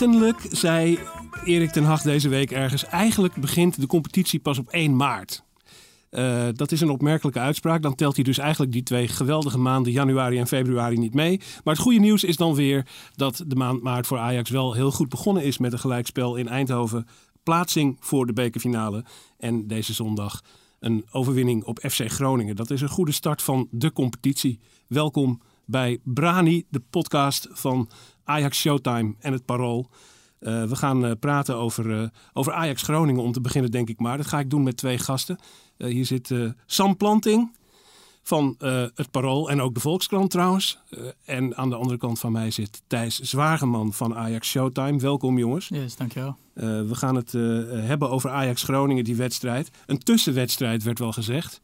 Eigenlijk zei Erik ten Hag deze week ergens... eigenlijk begint de competitie pas op 1 maart. Eh, dat is een opmerkelijke uitspraak. Dan telt hij dus eigenlijk die twee geweldige maanden, januari en februari, niet mee. Maar het goede nieuws is dan weer dat de maand maart voor Ajax wel heel goed begonnen is met een gelijkspel in Eindhoven. Plaatsing voor de bekerfinale. En deze zondag een overwinning op FC Groningen. Dat is een goede start van de competitie. Welkom bij Brani, de podcast van Ajax Showtime en het Parool. Eh, we gaan eh, praten over, eh, over Ajax Groningen om te beginnen, denk ik maar. Dat ga ik doen met twee gasten. Hier zit Sam Planting van het Parool en ook de Volkskrant trouwens. En aan de andere kant van mij zit Thijs Zwageman van Ajax Showtime. Welkom jongens. Yes, dankjewel. We gaan het hebben over Ajax Groningen, die wedstrijd. Een tussenwedstrijd werd wel gezegd.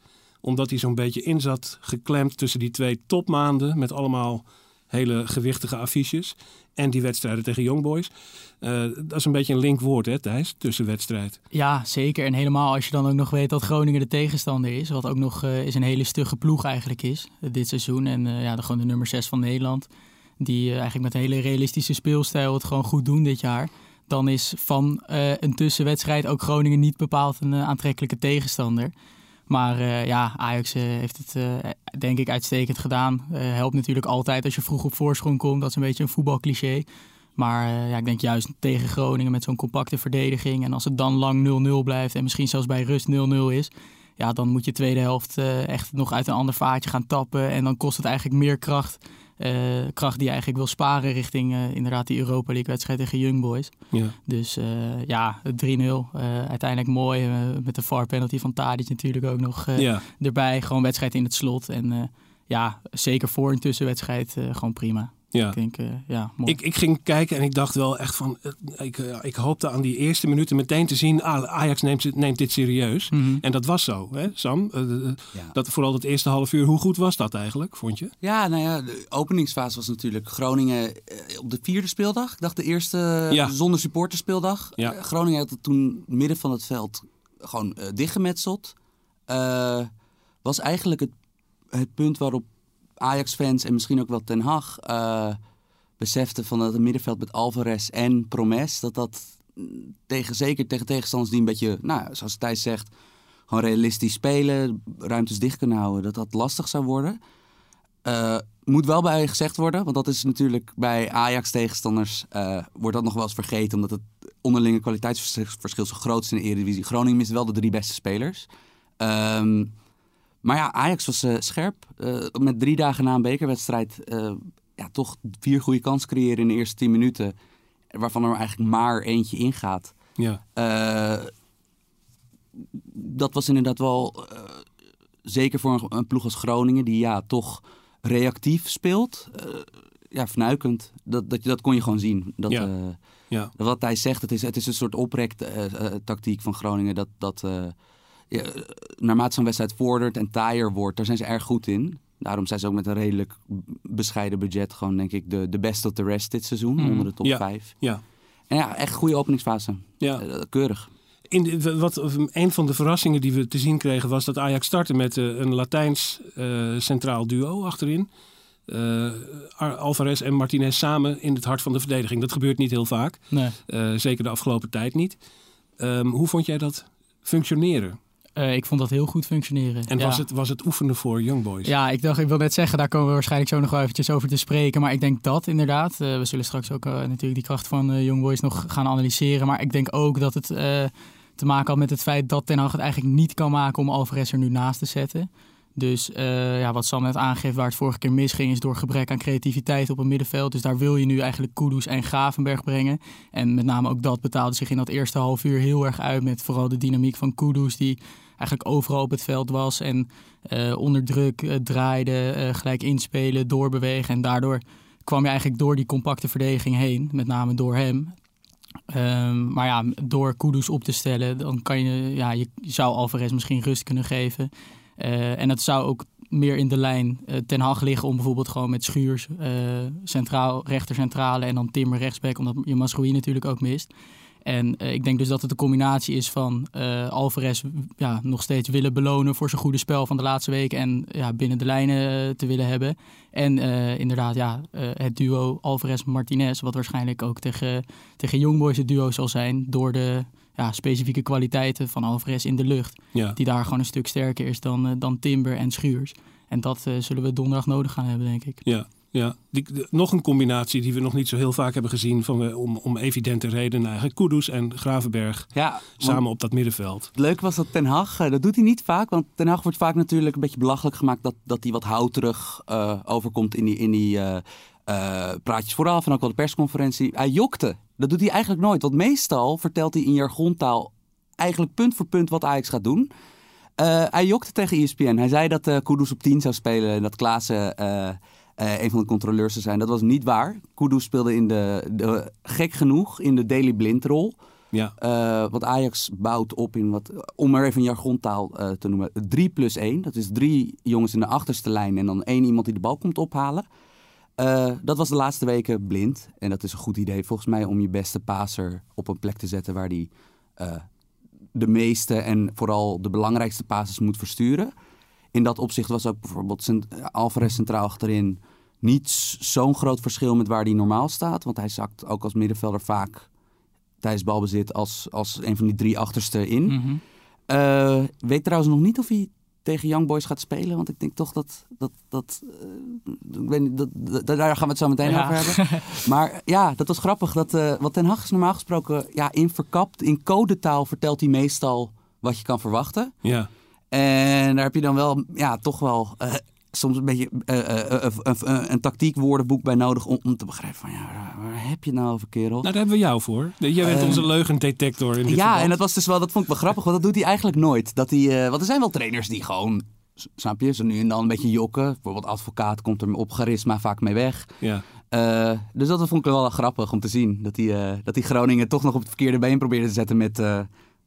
Omdat hij zo'n beetje in zat, geklemd tussen die twee topmaanden. Met allemaal hele gewichtige affiches. En die wedstrijden tegen Young Boys. Eh, dat is een beetje een linkwoord, hè Thijs? Tussenwedstrijd. Ja, zeker. En helemaal als je dan ook nog weet dat Groningen de tegenstander is. Wat ook nog eh, is een hele stugge ploeg eigenlijk is eh, dit seizoen. En ja, gewoon de nummer 6 van Nederland. Die eigenlijk met een hele realistische speelstijl het gewoon goed doen dit jaar. Dan is van een tussenwedstrijd ook Groningen niet bepaald een aantrekkelijke tegenstander. Maar eh, ja, Ajax eh, heeft het eh, denk ik uitstekend gedaan. Helpt natuurlijk altijd als je vroeg op voorsprong komt. Dat is een beetje een voetbalcliché. Maar ja, ik denk juist tegen Groningen met zo'n compacte verdediging. En als het dan lang 0-0 blijft en misschien zelfs bij rust 0-0 is. Ja, dan moet je tweede helft echt nog uit een ander vaatje gaan tappen. En dan kost het eigenlijk meer kracht. Eh, kracht die eigenlijk wil sparen richting eh, inderdaad die Europa League wedstrijd tegen Young Boys. Ja. Dus eh, ja, 3-0. eh, uiteindelijk mooi. met de VAR penalty van Tadic natuurlijk ook nog ja. erbij. Gewoon wedstrijd in het slot. En ja, zeker voor een tussenwedstrijd gewoon prima. Ja. Ik denk, eh, ja, mooi. Ik, ik ging kijken en ik dacht wel echt van... eh, Ik, eh, ik hoopte aan die eerste minuten meteen te zien... Ah, Ajax neemt, neemt dit serieus. Mhm. En dat was zo, hè, Sam? Ja. dat, vooral dat eerste half uur. Hoe goed was dat eigenlijk, vond je? Ja, nou ja, de openingsfase was natuurlijk Groningen op de vierde speeldag. Ik dacht de eerste Ja. zonder supporterspeeldag. Ja. Groningen had het toen midden van het veld gewoon eh, dichtgemetseld. Eh, was eigenlijk het, het punt waarop Ajax-fans en misschien ook wel Ten Hag eh, beseften van dat het middenveld met Alvarez en Promes, dat dat mm, tegen, zeker tegen tegenstanders die een beetje, nou, zoals Thijs zegt, gewoon realistisch spelen, ruimtes dicht kunnen houden, dat dat lastig zou worden. Eh, moet wel bij gezegd worden, want dat is natuurlijk bij Ajax-tegenstanders eh, wordt dat nog wel eens vergeten, omdat het onderlinge kwaliteitsverschil zo groot is in de Eredivisie. Groningen mist wel de drie beste spelers. Ehm, maar ja, Ajax was eh, scherp. Eh, met drie dagen na een bekerwedstrijd eh, ja, toch vier goede kansen creëren in de eerste tien minuten. Waarvan er eigenlijk maar eentje ingaat. Ja, dat was inderdaad wel zeker voor een, een ploeg als Groningen, die ja, toch reactief speelt. ja, fnuikend. Dat, dat, dat kon je gewoon zien. Dat, Ja. ja. wat hij zegt, het is, het is een soort oprek-tactiek van Groningen. Dat, dat ja, naarmate zo'n wedstrijd vordert en taaier wordt, daar zijn ze erg goed in. Daarom zijn ze ook met een redelijk bescheiden budget gewoon, denk ik, de, de best of the rest dit seizoen. Mhm. Onder de top Ja. 5. ja. En ja, echt goede openingsfase. ja. Eh, keurig. In de, wat, een van de verrassingen die we te zien kregen was dat Ajax startte met eh, een Latijns eh, centraal duo achterin. Eh, Ar- Alvarez en Martinez samen in het hart van de verdediging. Dat gebeurt niet heel vaak. Nee. Eh, zeker de afgelopen tijd niet. Ehm, hoe vond jij dat functioneren? Eh, ik vond dat heel goed functioneren. En ja. was, het, was het oefenen voor Young Boys? Ja, ik dacht, ik wil net zeggen, daar komen we waarschijnlijk zo nog wel eventjes over te spreken. Maar ik denk dat inderdaad. eh, we zullen straks ook eh, natuurlijk die kracht van Young Boys nog gaan analyseren. Maar ik denk ook dat het te maken had met het feit dat Ten Hag het eigenlijk niet kan maken om Alvarez er nu naast te zetten. Dus eh, ja, wat Sam net aangeeft, waar het vorige keer misging, is door gebrek aan creativiteit op het middenveld. Dus daar wil je nu eigenlijk Kudus en Gravenberg brengen. En met name ook dat betaalde zich in dat eerste half uur heel erg uit. Met vooral de dynamiek van Kudus, die eigenlijk overal op het veld was. En uh, onder druk uh, draaide, gelijk inspelen, doorbewegen. En daardoor kwam je eigenlijk door die compacte verdediging heen. Met name door hem. Um, maar ja, door Kudus op te stellen, dan kan je, ja, je zou Alvarez misschien rust kunnen geven. Uh, en dat zou ook meer in de lijn uh, ten Hag liggen om bijvoorbeeld gewoon met Schuurs uh, centraal, rechter centrale en dan Timmer rechtsback, omdat je Masroei natuurlijk ook mist. En ik denk dus dat het een combinatie is van Alvarez ja, nog steeds willen belonen voor zijn goede spel van de laatste weken en ja, binnen de lijnen te willen hebben. En inderdaad, ja, het duo Alvarez-Martinez, wat waarschijnlijk ook tegen, tegen Youngboys het duo zal zijn, door de ja, specifieke kwaliteiten van Alvarez in de lucht. Ja. Die daar gewoon een stuk sterker is dan, dan Timber en Schuurs. En dat zullen we donderdag nodig gaan hebben, denk ik. Ja, ja, die, de, nog een combinatie die we nog niet zo heel vaak hebben gezien. Van, om, om evidente redenen eigenlijk. Kudus en Gravenberg ja, samen op dat middenveld. Het leuke was dat Ten Hag, dat doet hij niet vaak. Want Ten Hag wordt vaak natuurlijk een beetje belachelijk gemaakt dat, dat hij wat houterig uh, overkomt in die, in die uh, uh, praatjes vooraf. En ook wel de persconferentie. Hij jokte. Dat doet hij eigenlijk nooit. Want meestal vertelt hij in jargontaal eigenlijk punt voor punt wat Ajax gaat doen. Uh, hij jokte tegen ESPN. Hij zei dat uh, Kudus op 10 zou spelen en dat Klaassen uh, een van de controleurs zou zijn. Dat was niet waar. Kudus speelde in de, de gek genoeg in de Daily Blind rol. Ja. wat Ajax bouwt op in wat, om maar even een jargontaal te noemen, 3 plus 1. Dat is drie jongens in de achterste lijn en dan één iemand die de bal komt ophalen. Dat was de laatste weken blind. En dat is een goed idee volgens mij om je beste paser op een plek te zetten waar die de meeste en vooral de belangrijkste passes moet versturen. In dat opzicht was ook bijvoorbeeld Alvarez centraal achterin niet zo'n groot verschil met waar hij normaal staat. Want hij zakt ook als middenvelder vaak tijdens balbezit als, als een van die drie achterste in. Uh, weet trouwens nog niet of hij tegen Young Boys gaat spelen. Want ik denk toch dat... dat, dat, uh, ik weet niet, dat, dat, daar gaan we het zo meteen Ja. over hebben. Maar ja, dat was grappig. Dat, uh, wat Ten Hag is normaal gesproken ja, in verkapt. In codetaal vertelt hij meestal wat je kan verwachten. Ja. En daar heb je dan wel, ja, toch wel uh, soms een beetje uh, een, een tactiek woordenboek bij nodig om, om te begrijpen van, ja, waar heb je het nou over, kerel? Nou, daar hebben we jou voor. Jij bent Ehm, onze leugendetector in dit ja, verband. en dat was dus wel, dat vond ik wel grappig, want dat doet hij eigenlijk nooit. Dat hij, want er zijn wel trainers die gewoon, snap je, zo nu en dan een beetje jokken. Bijvoorbeeld advocaat komt er op charisma vaak mee weg. Ja. Uh, dus dat vond ik wel grappig om te zien. Dat hij, uh, dat hij Groningen toch nog op het verkeerde been probeerde te zetten met uh,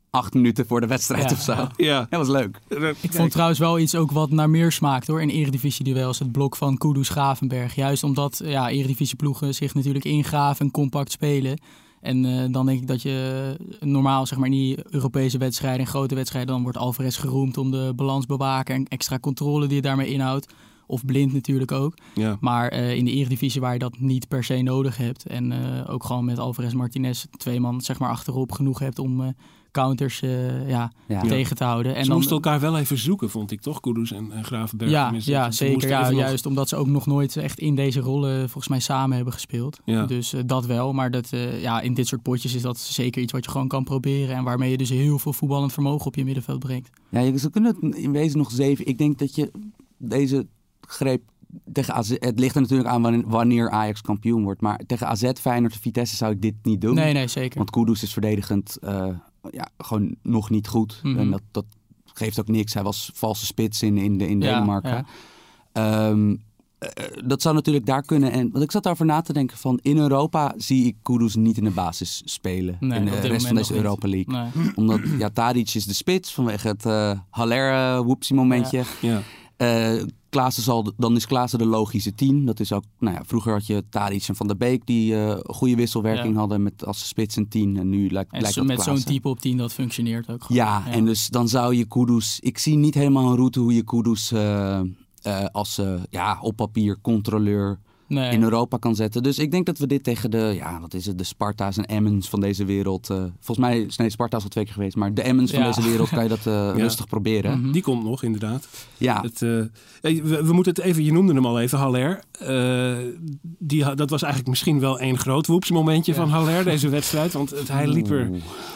acht minuten voor de wedstrijd Ja, of zo. ja. Ja. Dat was leuk. Ik vond trouwens wel iets ook wat naar meer smaakt hoor. In eredivisie-duels, het blok van Kudus Gravenberg. Juist omdat ja, eredivisieploegen zich natuurlijk ingraven en compact spelen. En uh, dan denk ik dat je normaal zeg maar in die Europese wedstrijden en grote wedstrijden... dan wordt Alvarez geroemd om de balans bewaken en extra controle die je daarmee inhoudt. Of blind natuurlijk ook. Ja. Maar uh, in de Eredivisie waar je dat niet per se nodig hebt... en uh, ook gewoon met Alvarez Martinez twee man zeg maar achterop genoeg hebt om... Counters uh, ja, Ja. tegen te houden. En Ze dan, moesten elkaar wel even zoeken, vond ik toch? Kudus en, en Gravenberg. ja, tenminste. ja Ze zeker. Ja, nog- juist omdat ze ook nog nooit echt in deze rollen volgens mij samen hebben gespeeld. Ja. Dus uh, dat wel. Maar dat, uh, ja, in dit soort potjes is dat zeker iets wat je gewoon kan proberen. En waarmee je dus heel veel voetballend vermogen op je middenveld brengt. Ja, ze kunnen het in wezen nog zeven. Ik denk dat je deze greep tegen AZ... Het ligt er natuurlijk aan wanneer- wanneer Ajax kampioen wordt. Maar tegen AZ, Feyenoord, Vitesse zou ik dit niet doen. Nee, nee, zeker. Want Kudus is verdedigend uh, ja, gewoon nog niet goed. Mhm. En dat, dat geeft ook niks. Hij was valse spits in, in, de, in Denemarken. ja. Ehm, eh, dat zou natuurlijk daar kunnen. En, want ik zat daarover na te denken van... In Europa zie ik Kudus niet in de basis spelen. Nee, in de rest van deze niet. Europa League. Nee. Omdat, ja, Tadic is de spits vanwege het uh, Haller whoopsie momentje. Ja. Eh, Klaassen zal, dan is Klaassen de logische tien. Dat is ook, nou ja, vroeger had je Tadic en Van der Beek die uh, goede wisselwerking Ja. hadden met als spits een tien. En nu lijkt, En lijkt zo, dat met zo'n type op 10 dat functioneert ook gewoon. Ja, en dus dan zou je Kudus... Ik zie niet helemaal een route hoe je Kudus uh, uh, als ja, op papier controleur nee. in Europa kan zetten. Dus ik denk dat we dit tegen de, ja, wat is het, de Sparta's en Emmens van deze wereld... uh, volgens mij is nee, Sparta is al twee keer geweest, maar de Emmens van Ja. deze wereld kan je dat uh, rustig proberen. Mhm. Die komt nog, inderdaad. Ja, Het, eh, we, we moeten het even, je noemde hem al even, Haller. Eh, die, dat was eigenlijk misschien wel één groot woepsmomentje Ja. van Haller, deze wedstrijd. Want het, hij liep er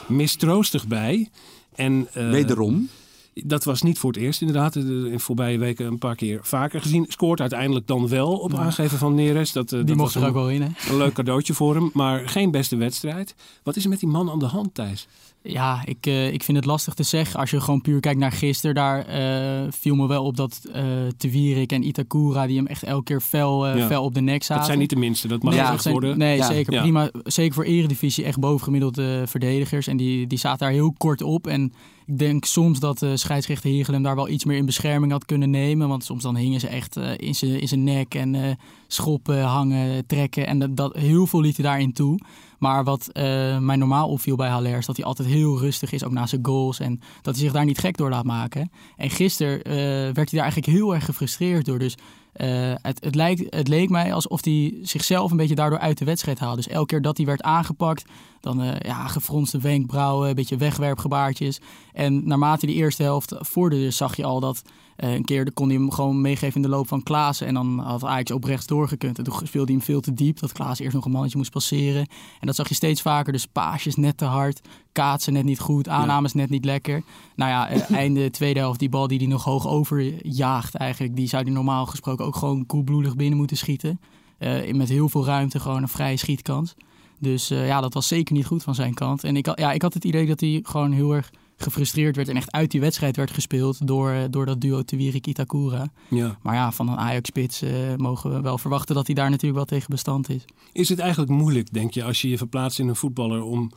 mistroostig bij. En, eh, Wederom. Dat was niet voor het eerst inderdaad. De- In voorbije weken een paar keer vaker gezien. Scoort uiteindelijk dan wel op aangeven van Neres. Dat, eh, Die dat mocht er ook wel in, hè? een leuk cadeautje voor hem. Maar geen beste wedstrijd. Wat is er met die man aan de hand, Thijs? Ja, ik, eh, ik vind het lastig te zeggen. Als je gewoon puur kijkt naar gisteren, daar eh, viel me wel op dat eh Te Wierik en Itakura, die hem echt elke keer fel, eh, Ja. fel op de nek zaten. Dat zijn niet de minste. Dat mag gezegd zijn- worden. Nee, Ja. zeker. Ja. Prima. Zeker voor Eredivisie echt bovengemiddelde verdedigers. En die, die zaten daar heel kort op. En ik denk soms dat de scheidsrechter Hiegel hem daar wel iets meer in bescherming had kunnen nemen. Want soms dan hingen ze echt eh, in zijn in nek en eh, schoppen, hangen, trekken. En dat, dat, heel veel liet hij daarin toe. Maar wat eh, mij normaal opviel bij Haller is dat hij altijd heel rustig is, ook na zijn goals. En dat hij zich daar niet gek door laat maken. En gisteren eh, werd hij daar eigenlijk heel erg gefrustreerd door. Dus eh, het, het, lijkt, het leek mij alsof hij zichzelf een beetje daardoor uit de wedstrijd haalde. Dus elke keer dat hij werd aangepakt, dan eh, ja, gefronste wenkbrauwen, een beetje wegwerpgebaartjes. En naarmate de eerste helft vorderde, zag je al dat eh, een keer kon hij hem gewoon meegeven in de loop van Klaassen. En dan had Ajax op rechts doorgekund. En toen speelde hij hem veel te diep, dat Klaas eerst nog een mannetje moest passeren. En dat zag je steeds vaker. Dus paasjes net te hard, kaatsen net niet goed, aannames net niet lekker. Nou ja, eh, einde tweede helft, die bal die hij nog hoog overjaagt eigenlijk, die zou hij normaal gesproken ook gewoon koelbloedig binnen moeten schieten. Eh, met heel veel ruimte, gewoon een vrije schietkans. Dus eh, ja, dat was zeker niet goed van zijn kant. En ik, had- ja, ik had het idee dat hij gewoon heel erg gefrustreerd werd en echt uit die wedstrijd werd gespeeld door, door dat duo Tewierik Itakura. Ja. Maar ja, van een Ajax-spits mogen we wel verwachten dat hij daar natuurlijk wel tegen bestand is. Is het eigenlijk moeilijk, denk je, als je je verplaatst in een voetballer om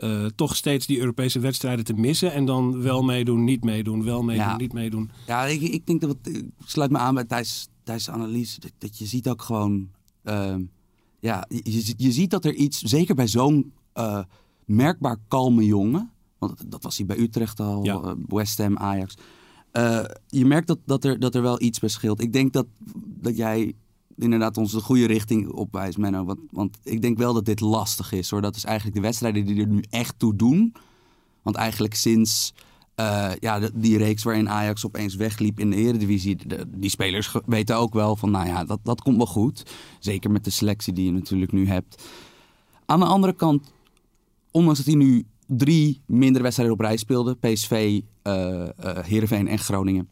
eh, toch steeds die Europese wedstrijden te missen en dan wel meedoen, niet meedoen, wel meedoen, Ja. niet meedoen? Ja, ik, ik denk dat het, ik sluit me aan bij Thijs, Thijs' analyse. Dat, dat je ziet ook gewoon. ehm, ja, je, ziet dat er iets, zeker bij zo'n eh, merkbaar kalme jongen. Want dat, was hij bij Utrecht al, Ja. eh, West Ham, Ajax. je merkt dat, dat, er, dat er wel iets bij scheelt. Ik denk dat, dat jij inderdaad ons de goede richting opwijst, Menno. Want, want ik denk wel dat dit lastig is hoor. Dat is eigenlijk de wedstrijden die er nu echt toe doen. Want eigenlijk sinds eh, ja, die reeks waarin Ajax opeens wegliep in de Eredivisie... die spelers weten ook wel van, nou ja, dat, dat komt wel goed. Zeker met de selectie die je natuurlijk nu hebt. Aan de andere kant, ondanks dat hij nu drie mindere wedstrijden op rij speelde... PSV, eh eh, Heerenveen en Groningen...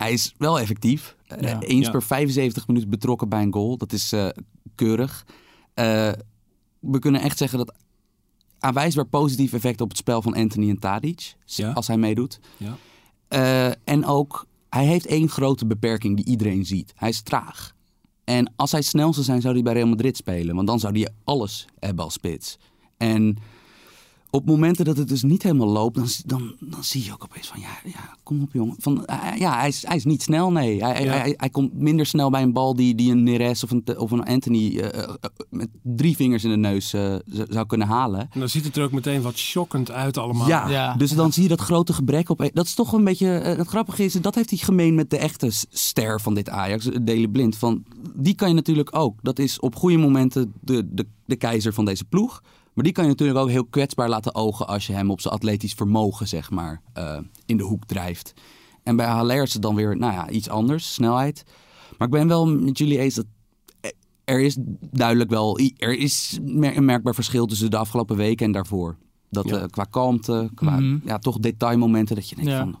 Hij is wel effectief. Eh, Ja. eens Ja. per 75 minuten betrokken bij een goal. Dat is eh, keurig. Eh, we kunnen echt zeggen dat aanwijsbaar positief effect op het spel van Anthony en Tadic. Ja. Als hij meedoet. Ja. En ook, hij heeft één grote beperking die iedereen ziet. Hij is traag. En als hij snel zou zijn, zou hij bij Real Madrid spelen. Want dan zou hij alles hebben als spits. En op momenten dat het dus niet helemaal loopt, dan, dan, dan zie je ook opeens van, ja, ja kom op jongen. Van, eh, ja, hij is, hij is niet snel, nee. Hij, Ja. hij, hij komt minder snel bij een bal die, die een Neres of een, of een Anthony eh, eh, met drie vingers in de neus eh, zou kunnen halen. En dan ziet het er ook meteen wat shockend uit allemaal. Ja, Ja. dus dan zie je dat grote gebrek op. Dat is toch een beetje. eh, het grappige is, dat heeft hij gemeen met de echte ster van dit Ajax, Dele Blind. Van, die kan je natuurlijk ook. Dat is op goede momenten de, de, de keizer van deze ploeg. Maar die kan je natuurlijk ook heel kwetsbaar laten ogen als je hem op zijn atletisch vermogen, zeg maar, eh, in de hoek drijft. En bij Haller is het dan weer, nou ja, iets anders, snelheid. Maar ik ben wel met jullie eens dat er is duidelijk wel er is een merkbaar verschil tussen de afgelopen weken en daarvoor. Dat Ja. eh, qua kalmte, qua Mhm. ja, toch detailmomenten dat je denkt Ja. van...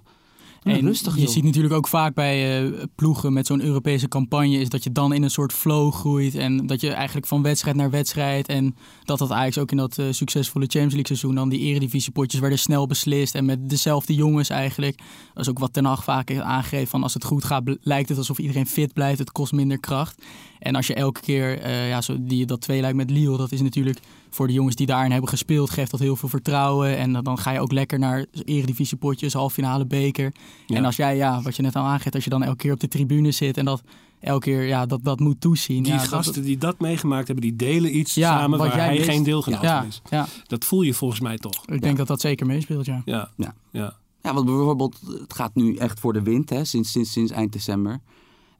"Oh, En rustig je joh." ziet natuurlijk ook vaak bij eh, ploegen met zo'n Europese campagne is dat je dan in een soort flow groeit en dat je eigenlijk van wedstrijd naar wedstrijd en dat dat eigenlijk ook in dat eh, succesvolle Champions League seizoen dan die eredivisiepotjes werden snel beslist en met dezelfde jongens eigenlijk. Dat is ook wat Ten Hag vaak heeft aangegeven van als het goed gaat lijkt het alsof iedereen fit blijft, het kost minder kracht. En als je elke keer, eh, ja, zo die, dat tweeluik met Lille, dat is natuurlijk voor de jongens die daarin hebben gespeeld, geeft dat heel veel vertrouwen. En dan- dan ga je ook lekker naar eredivisiepotjes, halffinale beker. Ja. En als jij, ja, wat je net al aangeeft, als je dan elke keer op de tribune zit en dat elke keer, ja, dat, dat moet toezien. Die ja, dat- gasten die dat meegemaakt hebben, die delen iets Ja, samen wat waar jij hij geen deelgenoot ja, van is. ja, Dat voel je volgens mij toch. ik denk dat dat zeker meespeelt, ja. Ja. Ja. ja. Ja, want bijvoorbeeld, het gaat nu echt voor de wind, hè, sinds, sinds, sinds eind december.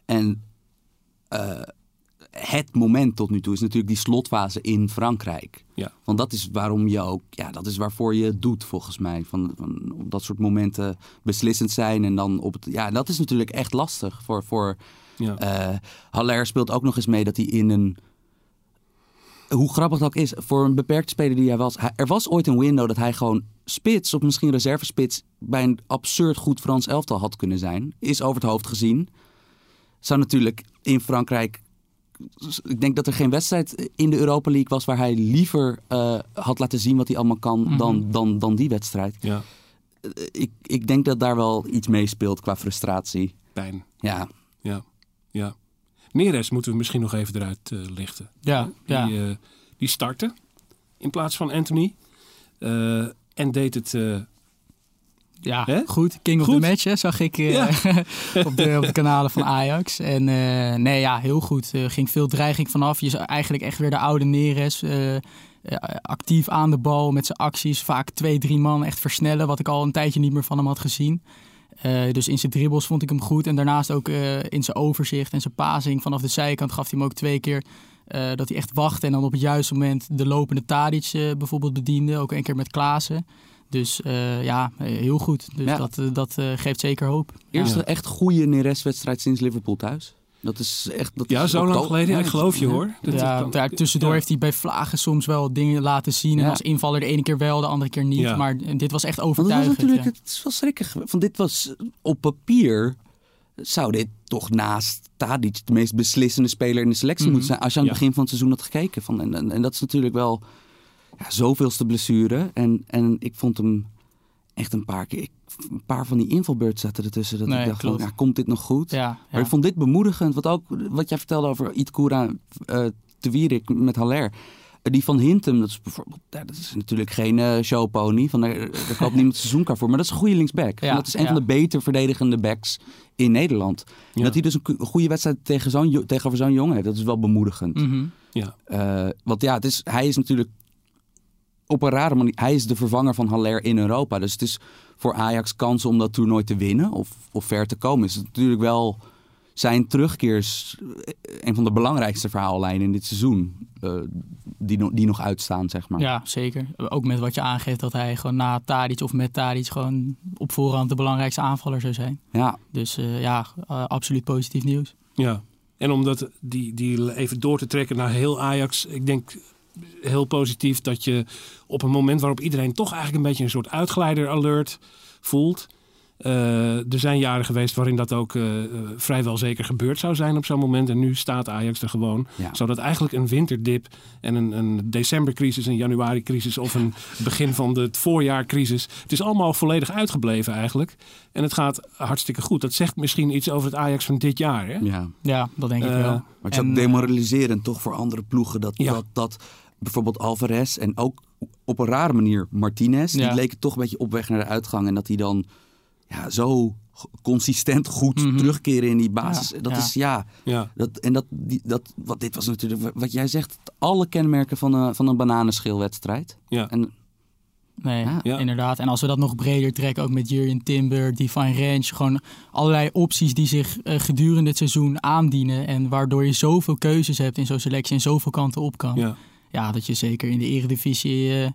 En eh, het moment tot nu toe is natuurlijk die slotfase in Frankrijk. Ja. Want dat is waarom je ook, ja, dat is waarvoor je het doet volgens mij. Van, van op dat soort momenten beslissend zijn en dan op het, ja, dat is natuurlijk echt lastig voor, voor Ja. eh Haller speelt ook nog eens mee dat hij in een hoe grappig dat ook is, voor een beperkte speler die hij was. Hij, er was ooit een window dat hij gewoon spits, of misschien reservespits, bij een absurd goed Frans elftal had kunnen zijn. Is over het hoofd gezien. Zou natuurlijk in Frankrijk. Ik denk dat er geen wedstrijd in de Europa League was waar hij liever eh, had laten zien wat hij allemaal kan dan, dan, dan die wedstrijd. Ja, Eh, ik, ik denk dat daar wel iets meespeelt qua frustratie. pijn. Ja, Ja, ja. Neres moeten we misschien nog even eruit eh, lichten. Ja, Die, ja. eh, die startte in plaats van Anthony. Eh, en deed het... eh, Ja, goed. King of the match, hè, zag ik eh, Ja. op, de, op de kanalen van Ajax. En eh, nee, ja, heel goed. Er ging veel dreiging vanaf. Je zag eigenlijk echt weer de oude Neres. eh, eh, actief aan de bal met zijn acties. Vaak twee, drie man echt versnellen. Wat ik al een tijdje niet meer van hem had gezien. Eh, dus in zijn dribbles vond ik hem goed. En daarnaast ook eh, in zijn overzicht en zijn passing. Vanaf de zijkant gaf hij hem ook twee keer. eh, dat hij echt wachtte en dan op het juiste moment de lopende Tadic eh, bijvoorbeeld bediende. Ook een keer met Klaassen. Dus eh, ja, heel goed. Dus Ja. dat, eh, dat eh, geeft zeker hoop. eerste Ja. echt goede Neres-wedstrijd sinds Liverpool thuis. Dat is echt. Dat ja, is zo lang geleden. Ja, ik geloof je ja. hoor. Dat- ja, dat- daar tussendoor ja. heeft hij bij Vlagen soms wel dingen laten zien. En als invaller de ene keer wel, de andere keer niet. Ja. Maar dit was echt Want was overtuigend. natuurlijk, ja. het is wel schrikkig. Van dit was op papier zou dit toch naast Tadic de meest beslissende speler in de selectie Mhm. moeten zijn. Als je aan het Ja. begin van het seizoen had gekeken. Van, en, en, en dat is natuurlijk wel ja, zoveelste blessure. En, en ik vond hem echt een paar keer. ik- een paar van die invalbeurten zaten ertussen. Dat Nee, ik dacht, van, ja, komt dit nog goed? Ja, Maar ja. ik vond dit bemoedigend. Wat, ook, wat jij vertelde over Itkura eh te Wierik met Haller. Eh, Die van Hintem, dat is bijvoorbeeld, ja, dat is natuurlijk geen eh, showpony. Van daar, daar koopt niemand seizoenkaart voor. Maar dat is een goede linksback. Ja, dat is een ja. van de beter verdedigende backs in Nederland. Ja. Dat hij dus een goede wedstrijd tegen zo'n, tegenover zo'n jongen heeft, dat is wel bemoedigend. Mhm. Ja, Eh, want ja, het is, hij is natuurlijk op een rare manier, hij is de vervanger van Haller in Europa. Dus het is voor Ajax kans om dat toernooi te winnen of, of ver te komen. Is het natuurlijk wel zijn terugkeer is eh, een van de belangrijkste verhaallijnen in dit seizoen. eh, die, no- die nog uitstaan, zeg maar. ja, zeker. Ook met wat je aangeeft dat hij gewoon na Tadic of met Tadic gewoon op voorhand de belangrijkste aanvaller zou zijn. Ja, Dus eh, ja, absoluut positief nieuws. ja. En om dat, die, die even door te trekken naar heel Ajax. Ik denk heel positief dat je op een moment waarop iedereen toch eigenlijk een beetje een soort uitglijder alert voelt. Eh, er zijn jaren geweest waarin dat ook eh, eh, vrijwel zeker gebeurd zou zijn op zo'n moment. En nu staat Ajax er gewoon. Ja. Zodat eigenlijk een winterdip en een, een decembercrisis, een januari-crisis of een begin van de voorjaarcrisis. Het is allemaal volledig uitgebleven eigenlijk. En het gaat hartstikke goed. Dat zegt misschien iets over het Ajax van dit jaar. Hè? ja. Ja, dat denk ik Eh, wel. Maar het is En, demoraliserend toch voor andere ploegen dat, Ja. dat, dat bijvoorbeeld Alvarez en ook op een rare manier Martinez, Ja. die leken toch een beetje op weg naar de uitgang en dat die dan ja, zo consistent goed Mhm. terugkeren in die basis. Ja, Dat ja. is ja, Ja. dat, en dat, die, dat, wat dit was natuurlijk, wa- wat jij zegt, alle kenmerken van een, van een bananenschilwedstrijd. Ja. En Nee, Ja. Inderdaad. En als we dat nog breder trekken, ook met Jurjen Timber, Divine Range. Gewoon allerlei opties die zich eh, gedurende het seizoen aandienen. En waardoor je zoveel keuzes hebt in zo'n selectie en zoveel kanten op kan. Ja, Ja. dat je zeker in de eredivisie... eh,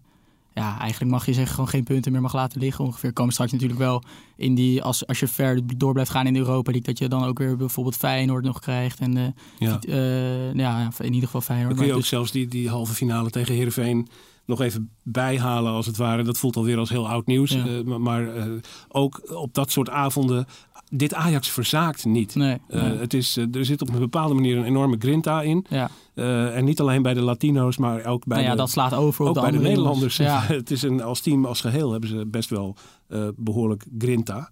ja, eigenlijk mag je zeggen gewoon geen punten meer mag laten liggen ongeveer. Komen straks natuurlijk wel in die... Als, als je ver door blijft gaan in Europa League... dat je dan ook weer bijvoorbeeld Feyenoord nog krijgt. En eh, ja. eh, ja, in ieder geval Feyenoord. Dan kun je ook dus- zelfs die, die halve finale tegen Heerenveen nog even bijhalen als het ware. Dat voelt alweer als heel oud nieuws. Ja. Eh, maar maar ook op dat soort avonden, dit Ajax verzaakt niet. Nee, Eh, het is, eh, er zit op een bepaalde manier een enorme grinta in. ja. Eh, en niet alleen bij de Latino's, maar ook bij Nou ja, de, dat slaat over op ook de bij de. Nederlanders. Ja. het is een, als team, als geheel hebben ze best wel eh, behoorlijk grinta.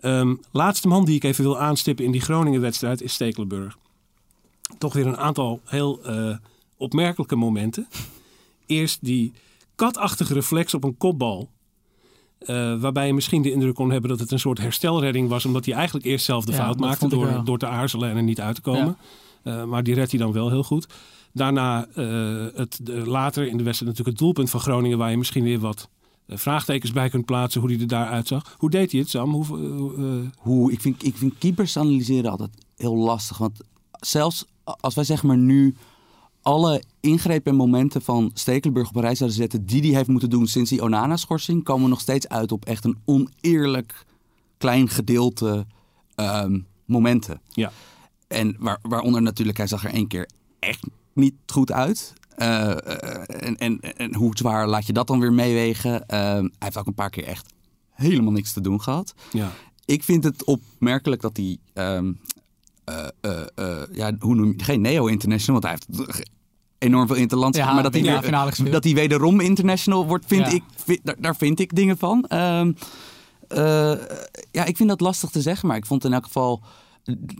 Ehm, laatste man die ik even wil aanstippen in die Groningen-wedstrijd is Stekelenburg. Toch weer een aantal heel opmerkelijke momenten. Eerst die katachtige reflex op een kopbal. Eh, waarbij je misschien de indruk kon hebben dat het een soort herstelredding was. Omdat hij eigenlijk eerst zelf de Ja, fout maakte door, door te aarzelen en er niet uit te komen. Eh, maar die redt hij dan wel heel goed. Daarna eh, het, de- later in de wedstrijd natuurlijk het doelpunt van Groningen. Waar je misschien weer wat vraagtekens bij kunt plaatsen hoe hij er daar uitzag. Hoe deed hij het Sam? Hoe, hoe, ik, vind, ik vind keepers analyseren altijd heel lastig. Want zelfs als wij zeg maar nu alle ingrepen en momenten van Stekelenburg op een rij zouden zetten... die hij heeft moeten doen sinds die Onana-schorsing... komen we nog steeds uit op echt een oneerlijk klein gedeelte ehm, momenten. ja. En waar, waaronder natuurlijk, hij zag er één keer echt niet goed uit. Eh, eh, en, en, en hoe zwaar laat je dat dan weer meewegen? Eh, hij heeft ook een paar keer echt helemaal niks te doen gehad. Ja. Ik vind het opmerkelijk dat hij... ehm, eh, eh, eh, ja, hoe noem je Geen Neo-International, want hij heeft enorm veel interlands. Ja, maar dat hij, ja, weer- dat hij wederom international wordt, vind Ja. ik, vind- daar, daar vind ik dingen van. Ehm, eh, ja, ik vind dat lastig te zeggen, maar ik vond in elk geval...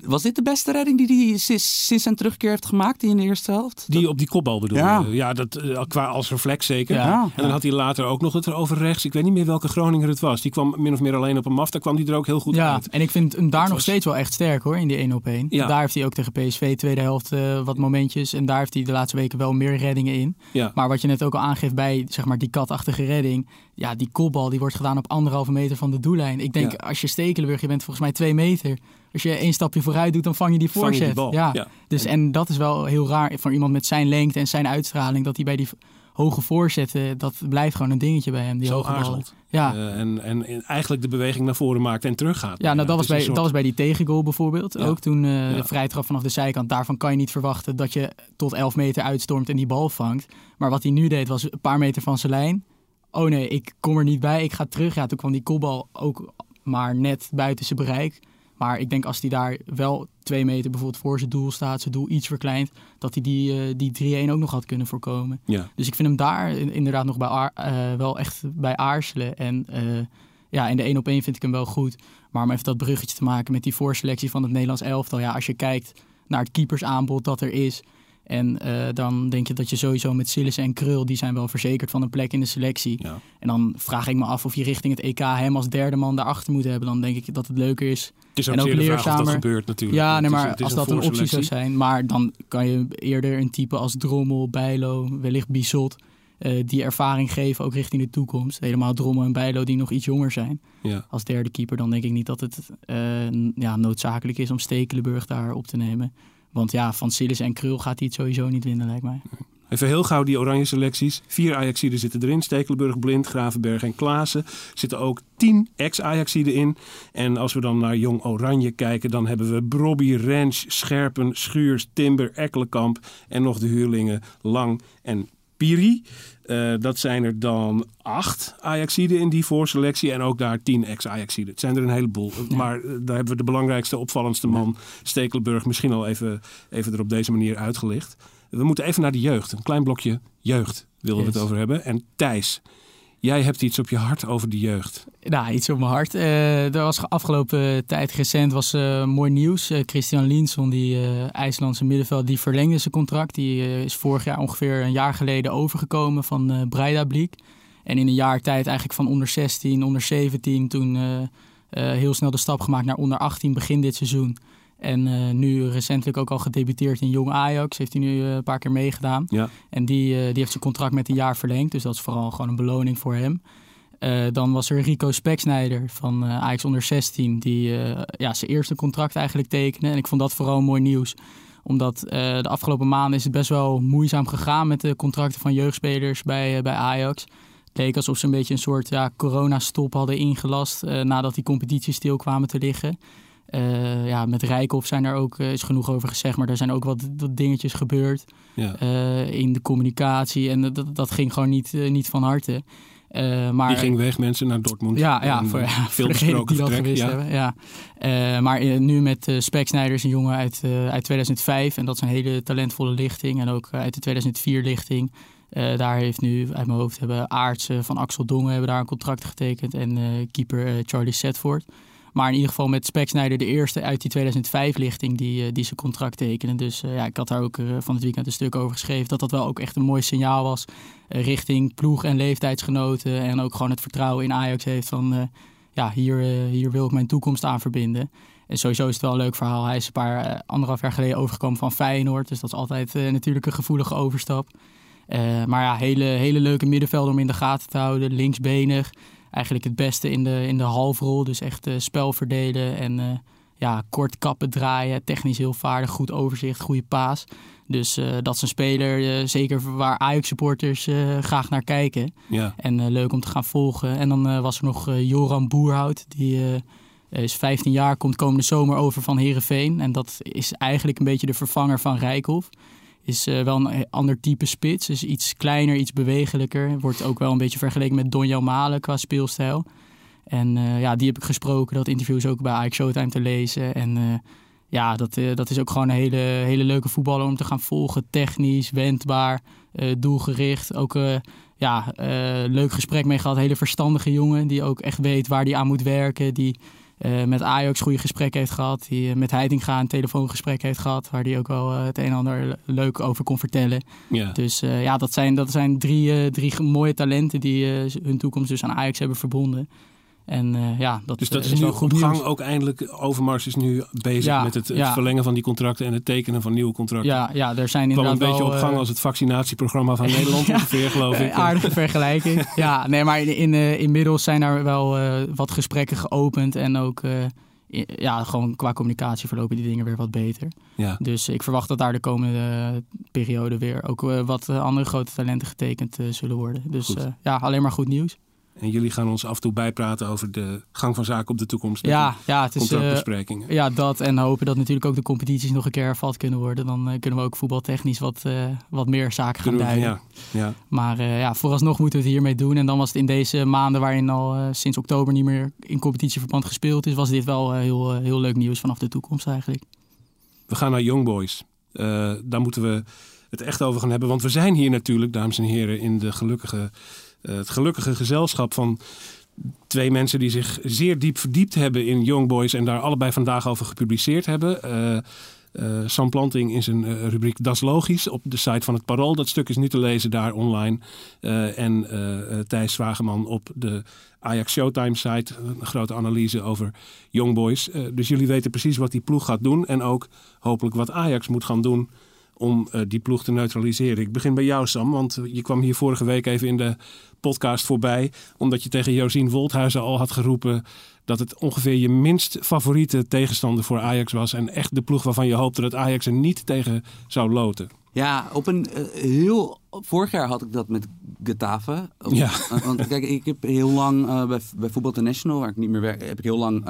Was dit de beste redding die hij sinds, sinds zijn terugkeer heeft gemaakt in de eerste helft? Die op die kopbal bedoel je? Ja. Ja, dat, eh, qua als reflex zeker. Ja. En dan had hij later ook nog het erover rechts. Ik weet niet meer welke Groninger het was. Die kwam min of meer alleen op hem af. Daar kwam hij er ook heel goed Ja, uit. en ik vind hem daar nog was- steeds wel echt sterk hoor, in die 1 op 1. Ja. Daar heeft hij ook tegen PSV tweede helft eh, wat momentjes. En daar heeft hij de laatste weken wel meer reddingen in. Ja. Maar wat je net ook al aangeeft bij zeg maar, die katachtige redding. Ja, die kopbal die wordt gedaan op anderhalve meter van de doellijn. Ik denk Ja. als je Stekelenburg, je bent volgens mij twee meter. Als je één stapje vooruit doet, dan vang je die Vang je die voorzet. Ja. ja. Dus, en dat is wel heel raar voor iemand met zijn lengte en zijn uitstraling. Dat hij bij die hoge voorzetten, dat blijft gewoon een dingetje bij hem. Die Zo hoge ballen. aarzelt. Ja. Eh, en, en, en eigenlijk de beweging naar voren maakt en teruggaat. Ja, nou, dat, was bij, soort- dat was bij die tegengoal bijvoorbeeld. Ja. Ook toen Ja. de vrijtrap vanaf de zijkant. Daarvan kan je niet verwachten dat je tot 11 meter uitstormt en die bal vangt. Maar wat hij nu deed was een paar meter van zijn lijn. Oh nee, ik kom er niet bij, ik ga terug. Ja, toen kwam die kopbal ook maar net buiten zijn bereik. Maar ik denk als hij daar wel twee meter bijvoorbeeld voor zijn doel staat, zijn doel iets verkleint, dat hij die, eh, die 3-1 ook nog had kunnen voorkomen. Ja. Dus ik vind hem daar in- inderdaad nog bij aar- eh, wel echt bij aarzelen. En eh, ja, in de 1 op 1 vind ik hem wel goed. Maar om even dat bruggetje te maken met die voorselectie van het Nederlands elftal. Ja, als je kijkt naar het keepersaanbod dat er is. En eh, dan denk je dat je sowieso met Sillis en Krul, die zijn wel verzekerd van een plek in de selectie. Ja. En dan vraag ik me af of je richting het EK hem als derde man daarachter moet hebben. Dan denk ik dat het leuker is Het is ook, En ook de vraag of dat leerzamer. gebeurt natuurlijk. ja, nee, maar is als dat een optie zou zijn. Maar dan kan je eerder een type als Drommel, Bijlo, wellicht Bizot... eh, die ervaring geven, ook richting de toekomst. Helemaal Drommel en Bijlo die nog iets jonger zijn. Ja. Als derde keeper, dan denk ik niet dat het eh, ja, noodzakelijk is om Stekelenburg daar op te nemen. Want ja, van Sillis en Krul gaat hij het sowieso niet winnen, lijkt mij. Even heel gauw die oranje selecties. Vier Ajaxiden zitten erin. Stekelenburg, Blind, Gravenberg en Klaassen. Zitten ook tien ex-Ajaxiden in. En als we dan naar Jong Oranje kijken... dan hebben we Brobby, Rens, Scherpen, Schuurs, Timber, Ekkelenkamp... en nog de huurlingen Lang en Piri. Eh, dat zijn er dan acht Ajaxiden in die voorselectie. En ook daar tien ex-Ajaxiden. Het zijn er een heleboel. Maar eh, daar hebben we de belangrijkste, opvallendste man... Stekelenburg misschien al even, even er op deze manier uitgelicht. We moeten even naar de jeugd. Een klein blokje jeugd willen we het over hebben. En Thijs, jij hebt iets op je hart over de jeugd. Nou, iets op mijn hart. Eh, er was afgelopen tijd recent was, eh, mooi nieuws. Eh, Christian Linson, die IJslandse middenveld, die verlengde zijn contract. Die is vorig jaar ongeveer een jaar geleden overgekomen van eh Breidablik. En in een jaar tijd eigenlijk van onder 16, onder 17, toen heel snel de stap gemaakt naar onder 18 begin dit seizoen. En eh, nu recentelijk ook al gedebuteerd in Jong Ajax. Heeft hij nu eh, een paar keer meegedaan. Ja. En die, eh, die heeft zijn contract met een jaar verlengd. Dus dat is vooral gewoon een beloning voor hem. Dan was er Rico Speksnijder van Ajax onder 16. Die ja, zijn eerste contract eigenlijk tekende. En ik vond dat vooral mooi nieuws. Omdat de afgelopen maanden is het best wel moeizaam gegaan met de contracten van jeugdspelers bij, bij Ajax. Het leek alsof ze een beetje een soort ja, coronastop hadden ingelast nadat die competities stil kwamen te liggen. Eh, ja, met Rijkoff zijn er ook, eh, is genoeg over gezegd, maar er zijn ook wat, wat dingetjes gebeurd Ja. eh, in de communicatie. En dat, dat ging gewoon niet, niet van harte. Maar, Die ging weg, mensen, naar Dortmund. ja, ja, voor, ja, veel voor die dat gewist ja. hebben. Ja. Maar nu met uh, is een jongen uit, uit 2005. En dat is een hele talentvolle lichting. En ook uit de 2004 lichting. Eh, daar heeft nu, uit mijn hoofd, hebben Aartsen van Axel Dongen hebben daar een contract getekend. En keeper Charlie Setford. Maar in ieder geval met Speksnijder de eerste uit die 2005-lichting die, eh, die zijn contract tekenen. Dus eh, ja, ik had daar ook eh, van het weekend een stuk over geschreven. Dat dat wel ook echt een mooi signaal was richting ploeg en leeftijdsgenoten. En ook gewoon het vertrouwen in Ajax heeft van... ja, hier, hier wil ik mijn toekomst aan verbinden. En sowieso is het wel een leuk verhaal. Hij is een paar, anderhalf jaar geleden overgekomen van Feyenoord. Dus dat is altijd natuurlijk een gevoelige overstap. Maar ja, hele, hele leuke middenvelder om in de gaten te houden. Linksbenig. Eigenlijk het beste in de, in de halfrol. Dus echt eh, spel verdelen en eh, ja, kort kappen draaien. Technisch heel vaardig, goed overzicht, goede paas. Dus eh, dat is een speler, zeker waar Ajax-supporters graag naar kijken. Ja. En leuk om te gaan volgen. En dan was er nog Joran Boerhout. Die is 15 jaar, komt komende zomer over van Herenveen. En dat is eigenlijk een beetje de vervanger van Rijkhoff. Is eh, wel een ander type spits. Is iets kleiner, iets bewegelijker. Wordt ook wel een beetje vergeleken met Donjo Malen qua speelstijl. En eh, ja, die heb ik gesproken. Dat interview is ook bij Ajax Showtime te lezen. En eh, ja, dat, dat is ook gewoon een hele, hele leuke voetballer om te gaan volgen. Technisch, wendbaar, doelgericht. Ook ja, leuk gesprek mee gehad. Hele verstandige jongen die ook echt weet waar hij aan moet werken. Die eh, met Ajax goede gesprekken heeft gehad. Die eh, met Heitinga een telefoongesprek heeft gehad. Waar hij ook wel eh, het een en ander leuk over kon vertellen. Ja. Dus ja, dat zijn, dat zijn drie, drie mooie talenten die hun toekomst dus aan Ajax hebben verbonden. En eh, ja, dat, Dus dat eh, is nu wel goed op gang nieuws. ook eindelijk. Overmars is nu bezig Ja, met het, het ja. verlengen van die contracten en het tekenen van nieuwe contracten. Ja, ja, er zijn inderdaad een beetje wel, op gang eh, als het vaccinatieprogramma van Nederland Ja. ongeveer, geloof ik. Aardige vergelijking. ja, nee, maar in, in, inmiddels zijn er wel wat gesprekken geopend. En ook ja, gewoon qua communicatie verlopen die dingen weer wat beter. Ja. Dus ik verwacht dat daar de komende periode weer ook wat andere grote talenten getekend zullen worden. Dus ja, alleen maar goed nieuws. En jullie gaan ons af en toe bijpraten over de gang van zaken op de toekomst. Ja, ja, het is, contractbesprekingen. ja, dat. En hopen dat natuurlijk ook de competities nog een keer hervat kunnen worden. Dan eh, kunnen we ook voetbaltechnisch wat, eh, wat meer zaken gaan duiden. ja, ja. Maar ja, vooralsnog moeten we het hiermee doen. En dan was het in deze maanden waarin al sinds oktober niet meer in competitieverband gespeeld is, was dit wel heel, heel leuk nieuws vanaf de toekomst eigenlijk. We gaan naar Young Boys. Daar moeten we het echt over gaan hebben. Want we zijn hier natuurlijk, dames en heren, in de gelukkige, het gelukkige gezelschap van twee mensen die zich zeer diep verdiept hebben in Young Boys en daar allebei vandaag over gepubliceerd hebben. Eh, eh, Sam Planting in zijn eh, rubriek Das Logisch op de site van het Parool. Dat stuk is nu te lezen daar online. Eh, en eh, eh, Thijs Zwageman op de Ajax Showtime site. Een grote analyse over Young Boys. Eh, dus jullie weten precies wat die ploeg gaat doen. En ook hopelijk wat Ajax moet gaan doen om eh, die ploeg te neutraliseren. Ik begin bij jou, Sam, want je kwam hier vorige week even in de podcast voorbij. Omdat je tegen Josien Wolthuizen al had geroepen dat het ongeveer je minst favoriete tegenstander voor Ajax was. En echt de ploeg waarvan je hoopte dat Ajax er niet tegen zou loten. Ja, op een eh, heel. Vorig jaar had ik dat met Getafe. Op- Ja. eh, Want kijk, ik heb heel lang eh, bij, bij Voetbal International, waar ik niet meer werk, heb ik heel lang.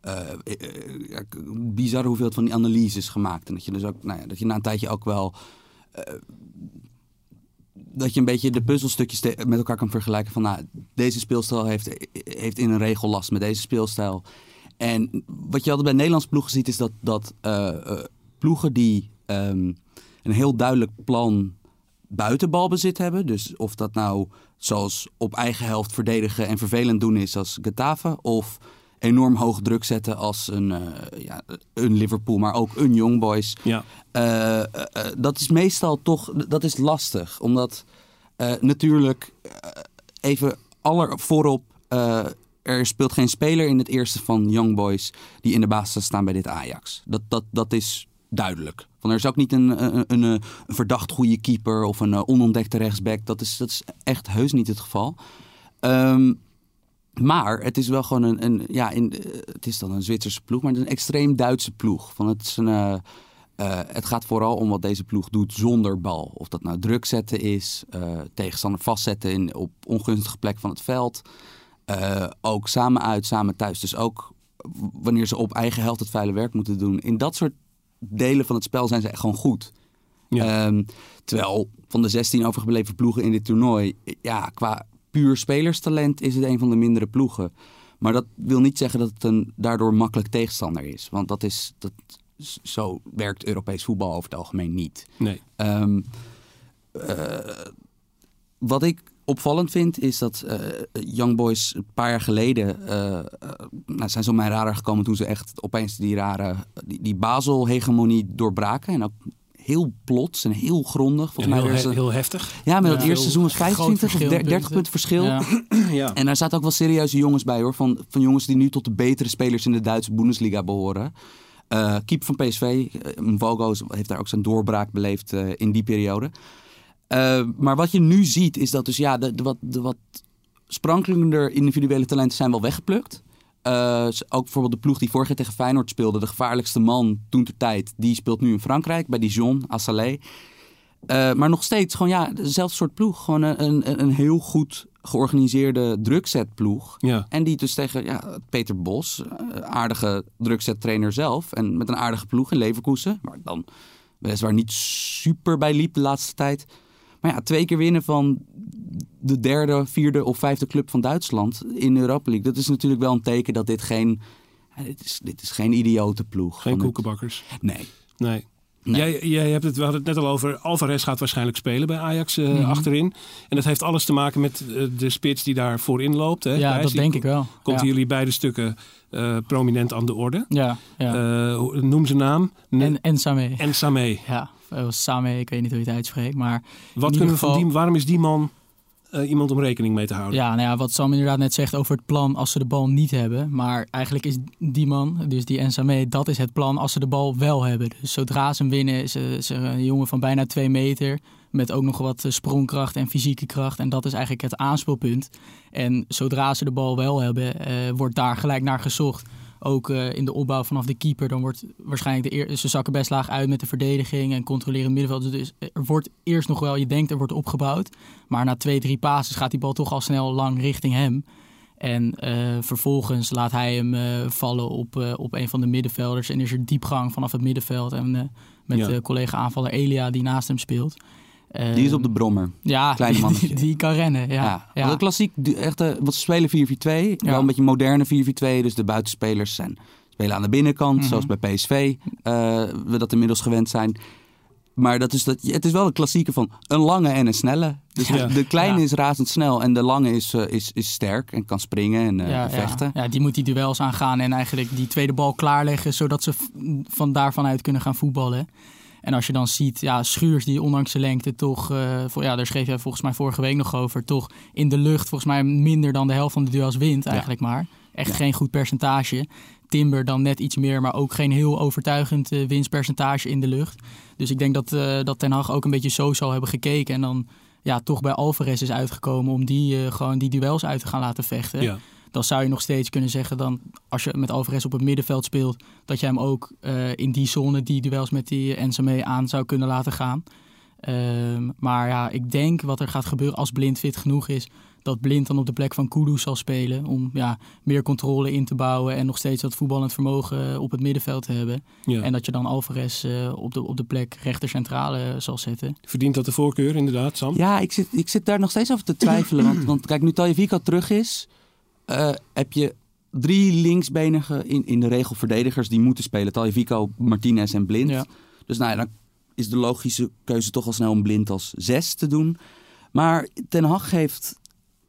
Eh eh, bizarre hoeveelheid van die analyses gemaakt. En dat je dus ook, nou ja, dat je na een tijdje ook wel. eh, dat je een beetje de puzzelstukjes met elkaar kan vergelijken. Van nou, deze speelstijl heeft, heeft in een regel last met deze speelstijl. En wat je altijd bij Nederlandse ploegen ziet, is dat, dat ploegen die ehm, een heel duidelijk plan buiten balbezit hebben. Dus of dat nou zoals op eigen helft verdedigen en vervelend doen is als Getafe. Of enorm hoog druk zetten als een, eh, ja, een Liverpool, maar ook een Young Boys. Ja, Eh, eh, dat is meestal toch, dat is lastig. Omdat natuurlijk, even aller voorop, er speelt geen speler in het eerste van Young Boys die in de basis staan bij dit Ajax. Dat, dat, dat is duidelijk. Van er is ook niet een, een, een, een verdacht goede keeper of een onontdekte rechtsback. Dat is, dat is echt heus niet het geval. Ehm, maar het is wel gewoon een, een ja, in, eh, het is dan een Zwitserse ploeg, maar het is een extreem Duitse ploeg. Van het, is een, eh, eh, het gaat vooral om wat deze ploeg doet zonder bal. Of dat nou druk zetten is, tegenstander vastzetten in, op ongunstige plek van het veld. Ook samen uit, samen thuis. Dus ook wanneer ze op eigen helft het vuile werk moeten doen. In dat soort delen van het spel zijn ze echt gewoon goed. Ja. Ehm, terwijl van de 16 overgebleven ploegen in dit toernooi, ja, qua puur spelerstalent is het een van de mindere ploegen. Maar dat wil niet zeggen dat het een daardoor makkelijk tegenstander is. Want dat is, dat, zo werkt Europees voetbal over het algemeen niet. nee. Ehm, eh, wat ik opvallend vind is dat eh, Young Boys een paar jaar geleden eh, nou, zijn ze op mijn radar gekomen toen ze echt opeens die rare die, die Basel-hegemonie doorbraken en ook heel plots en heel grondig. En Volgens mij heel, he- heel heftig. ja, met Ja, het eerste seizoen was groot 25 of verschil in 30 punten verschil. Ja. ja. En daar zaten ook wel serieuze jongens bij hoor. Van, van jongens die nu tot de betere spelers in de Duitse Bundesliga behoren. Eh keep van PSV, eh, Mvogo heeft daar ook zijn doorbraak beleefd eh, in die periode. Eh, maar wat je nu ziet is dat dus ja, de, de wat, de wat sprankelender individuele talenten zijn wel weggeplukt. Eh, ook bijvoorbeeld de ploeg die vorig jaar tegen Feyenoord speelde, de gevaarlijkste man toen ter tijd, die speelt nu in Frankrijk bij Dijon, Assalé. Eh, maar nog steeds gewoon ja, dezelfde soort ploeg. Gewoon een, een, een heel goed georganiseerde drukzetploeg. Ja. En die dus tegen ja, Peter Bos, eh, aardige drukzettrainer zelf. En met een aardige ploeg in Leverkusen. Waar dan weliswaar niet super bij liep de laatste tijd. Maar ja, twee keer winnen van de derde, vierde of vijfde club van Duitsland in de Europa League. Dat is natuurlijk wel een teken dat dit geen, ja, dit is, dit is geen idiote ploeg. Geen het- koekenbakkers. Nee. Nee. Nee. Jij, jij hebt het, we hadden het net al over. Alvarez gaat waarschijnlijk spelen bij Ajax eh, Mhm. achterin. En dat heeft alles te maken met eh, de spits die daar voorin loopt. Hè, Ja, Gijs? dat denk ik wel. Komt ja. jullie beide stukken eh, prominent aan de orde. Ja, ja. Eh, noem zijn naam. En, en Samé. en Samé. Ja, eh, Samé, ik weet niet hoe je het uitspreekt. Maar Wat kunnen we ieder van geval- die, waarom is die man eh, iemand om rekening mee te houden? ja, nou ja, wat Sam inderdaad net zegt over het plan als ze de bal niet hebben. Maar eigenlijk is die man, dus die Ensame, dat is het plan als ze de bal wel hebben. Dus zodra ze hem winnen, is ze, is er een jongen van bijna twee meter. Met ook nog wat eh, sprongkracht en fysieke kracht. En dat is eigenlijk het aanspeelpunt. En zodra ze de bal wel hebben, eh, wordt daar gelijk naar gezocht. Ook eh, in de opbouw vanaf de keeper. Dan wordt waarschijnlijk de eer, ze zakken best laag uit met de verdediging en controleren middenveld. Dus er wordt eerst nog wel, je denkt er wordt opgebouwd. Maar na twee, drie passes gaat die bal toch al snel lang richting hem. En eh, vervolgens laat hij hem eh, vallen op, op een van de middenvelders. En is er diepgang vanaf het middenveld. En met Ja. de collega aanvaller Elia die naast hem speelt. Die is op de Ehm, brommer. ja, kleine die, mannetje. die, die kan rennen. Ja, Ja, ja. Klassiek, die- echt, eh, wat ze spelen 4-4-2. Wel een beetje moderne 4-4-2. Dus de buitenspelers zijn, spelen aan de binnenkant, Mhm. zoals bij PSV. eh, we dat inmiddels gewend zijn. Maar dat is dat, het is wel een klassieke van een lange en een snelle. Dus Ja. de, de kleine Ja. is razendsnel en de lange is, eh, is, is sterk en kan springen en eh, ja, vechten. Ja. ja, die moet die duels aangaan en eigenlijk die tweede bal klaarleggen, zodat ze van daarvan uit kunnen gaan voetballen. En als je dan ziet, ja, Schuurs die ondanks zijn lengte toch, eh, voor, ja, daar schreef jij volgens mij vorige week nog over, toch in de lucht volgens mij minder dan de helft van de duels wint eigenlijk maar. Echt Ja. geen goed percentage. Timber dan net iets meer, maar ook geen heel overtuigend eh, winstpercentage in de lucht. Dus ik denk dat, eh, dat Ten Hag ook een beetje zo zal hebben gekeken en dan ja, toch bij Alvarez is uitgekomen om die gewoon die duels uit te gaan laten vechten Ja. Dan zou je nog steeds kunnen zeggen dan als je met Alvarez op het middenveld speelt, dat je hem ook eh, in die zone die duels met die Enzame aan zou kunnen laten gaan. Ehm, maar ja, ik denk wat er gaat gebeuren als Blind fit genoeg is, dat Blind dan op de plek van Kudus zal spelen om ja, meer controle in te bouwen en nog steeds dat voetballend vermogen eh, op het middenveld te hebben. Ja. En dat je dan Alvarez eh, op, de, op de plek rechter centrale eh, zal zetten. Verdient dat de voorkeur inderdaad, Sam? Ja, ik zit, ik zit daar nog steeds over te twijfelen. want, want kijk, nu Taljevico terug is, eh, heb je drie linksbenigen in, in de regel verdedigers die moeten spelen. Taljevico, Martinez en Blind. Ja. Dus nou ja, dan is de logische keuze toch al snel om Blind als zes te doen. Maar Ten Hag heeft,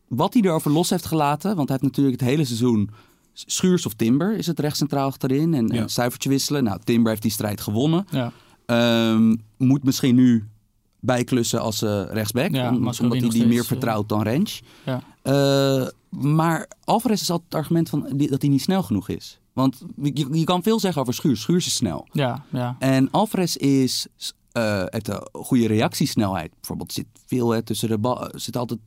wat hij erover los heeft gelaten... want hij heeft natuurlijk het hele seizoen... Schuurs of Timber is het recht centraal achterin en Ja. cijfertje wisselen. Nou, Timber heeft die strijd gewonnen. Ja. Ehm, moet misschien nu bijklussen als eh rechtsback. Ja, om- Mascheroni omdat hij die meer eh, vertrouwt dan Rens. Ja. Maar Alvarez is altijd het argument van dat hij niet snel genoeg is. Want je, je kan veel zeggen over Schuurs. Schuurs is snel. Ja, ja. En Alvarez is, eh, heeft een goede reactiesnelheid. Bijvoorbeeld zit veel hè, tussen de bal. Zit altijd,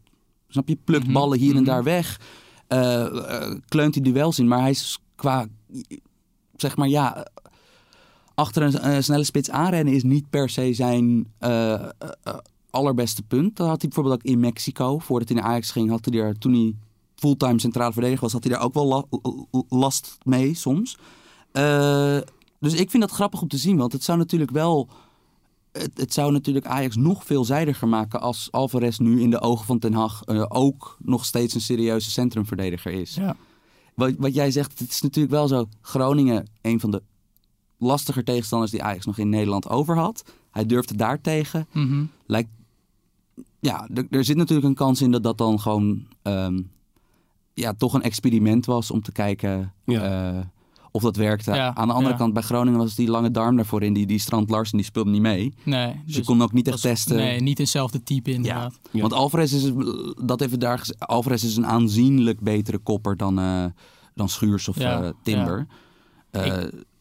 snap je, plukt Mhm, ballen hier en mhm. daar weg. Eh, eh, kleunt hij duels in. Maar hij is qua, zeg maar ja, achter een eh, snelle spits aanrennen is niet per se zijn eh, eh, eh, allerbeste punt. Dat had hij bijvoorbeeld ook in Mexico. Voordat hij naar Ajax ging, had hij daar, toen hij fulltime centrale verdediger was, had hij daar ook wel la- la- last mee soms. Eh, dus ik vind dat grappig om te zien, want het zou natuurlijk wel. Het, het zou natuurlijk Ajax nog veelzijdiger maken als Alvarez nu in de ogen van Ten Hag eh, ook nog steeds een serieuze centrumverdediger is. ja. Wat, wat jij zegt, het is natuurlijk wel zo. Groningen, een van de lastiger tegenstanders die Ajax nog in Nederland over had. Hij durfde daartegen. Mhm. Lijkt, ja, er, er zit natuurlijk een kans in dat dat dan gewoon ehm, ja, toch een experiment was om te kijken Ja. eh, of dat werkte. Ja, Aan de andere ja. kant, bij Groningen was die lange darm daarvoor in. Die, die Strand Larsen, die speelde niet mee. Nee, Dus, je kon ook niet echt was- testen. Nee, niet hetzelfde type inderdaad. Want Alvarez is, dat even daar Alvarez is een aanzienlijk betere kopper dan, eh, dan Schuurs of eh, Timber.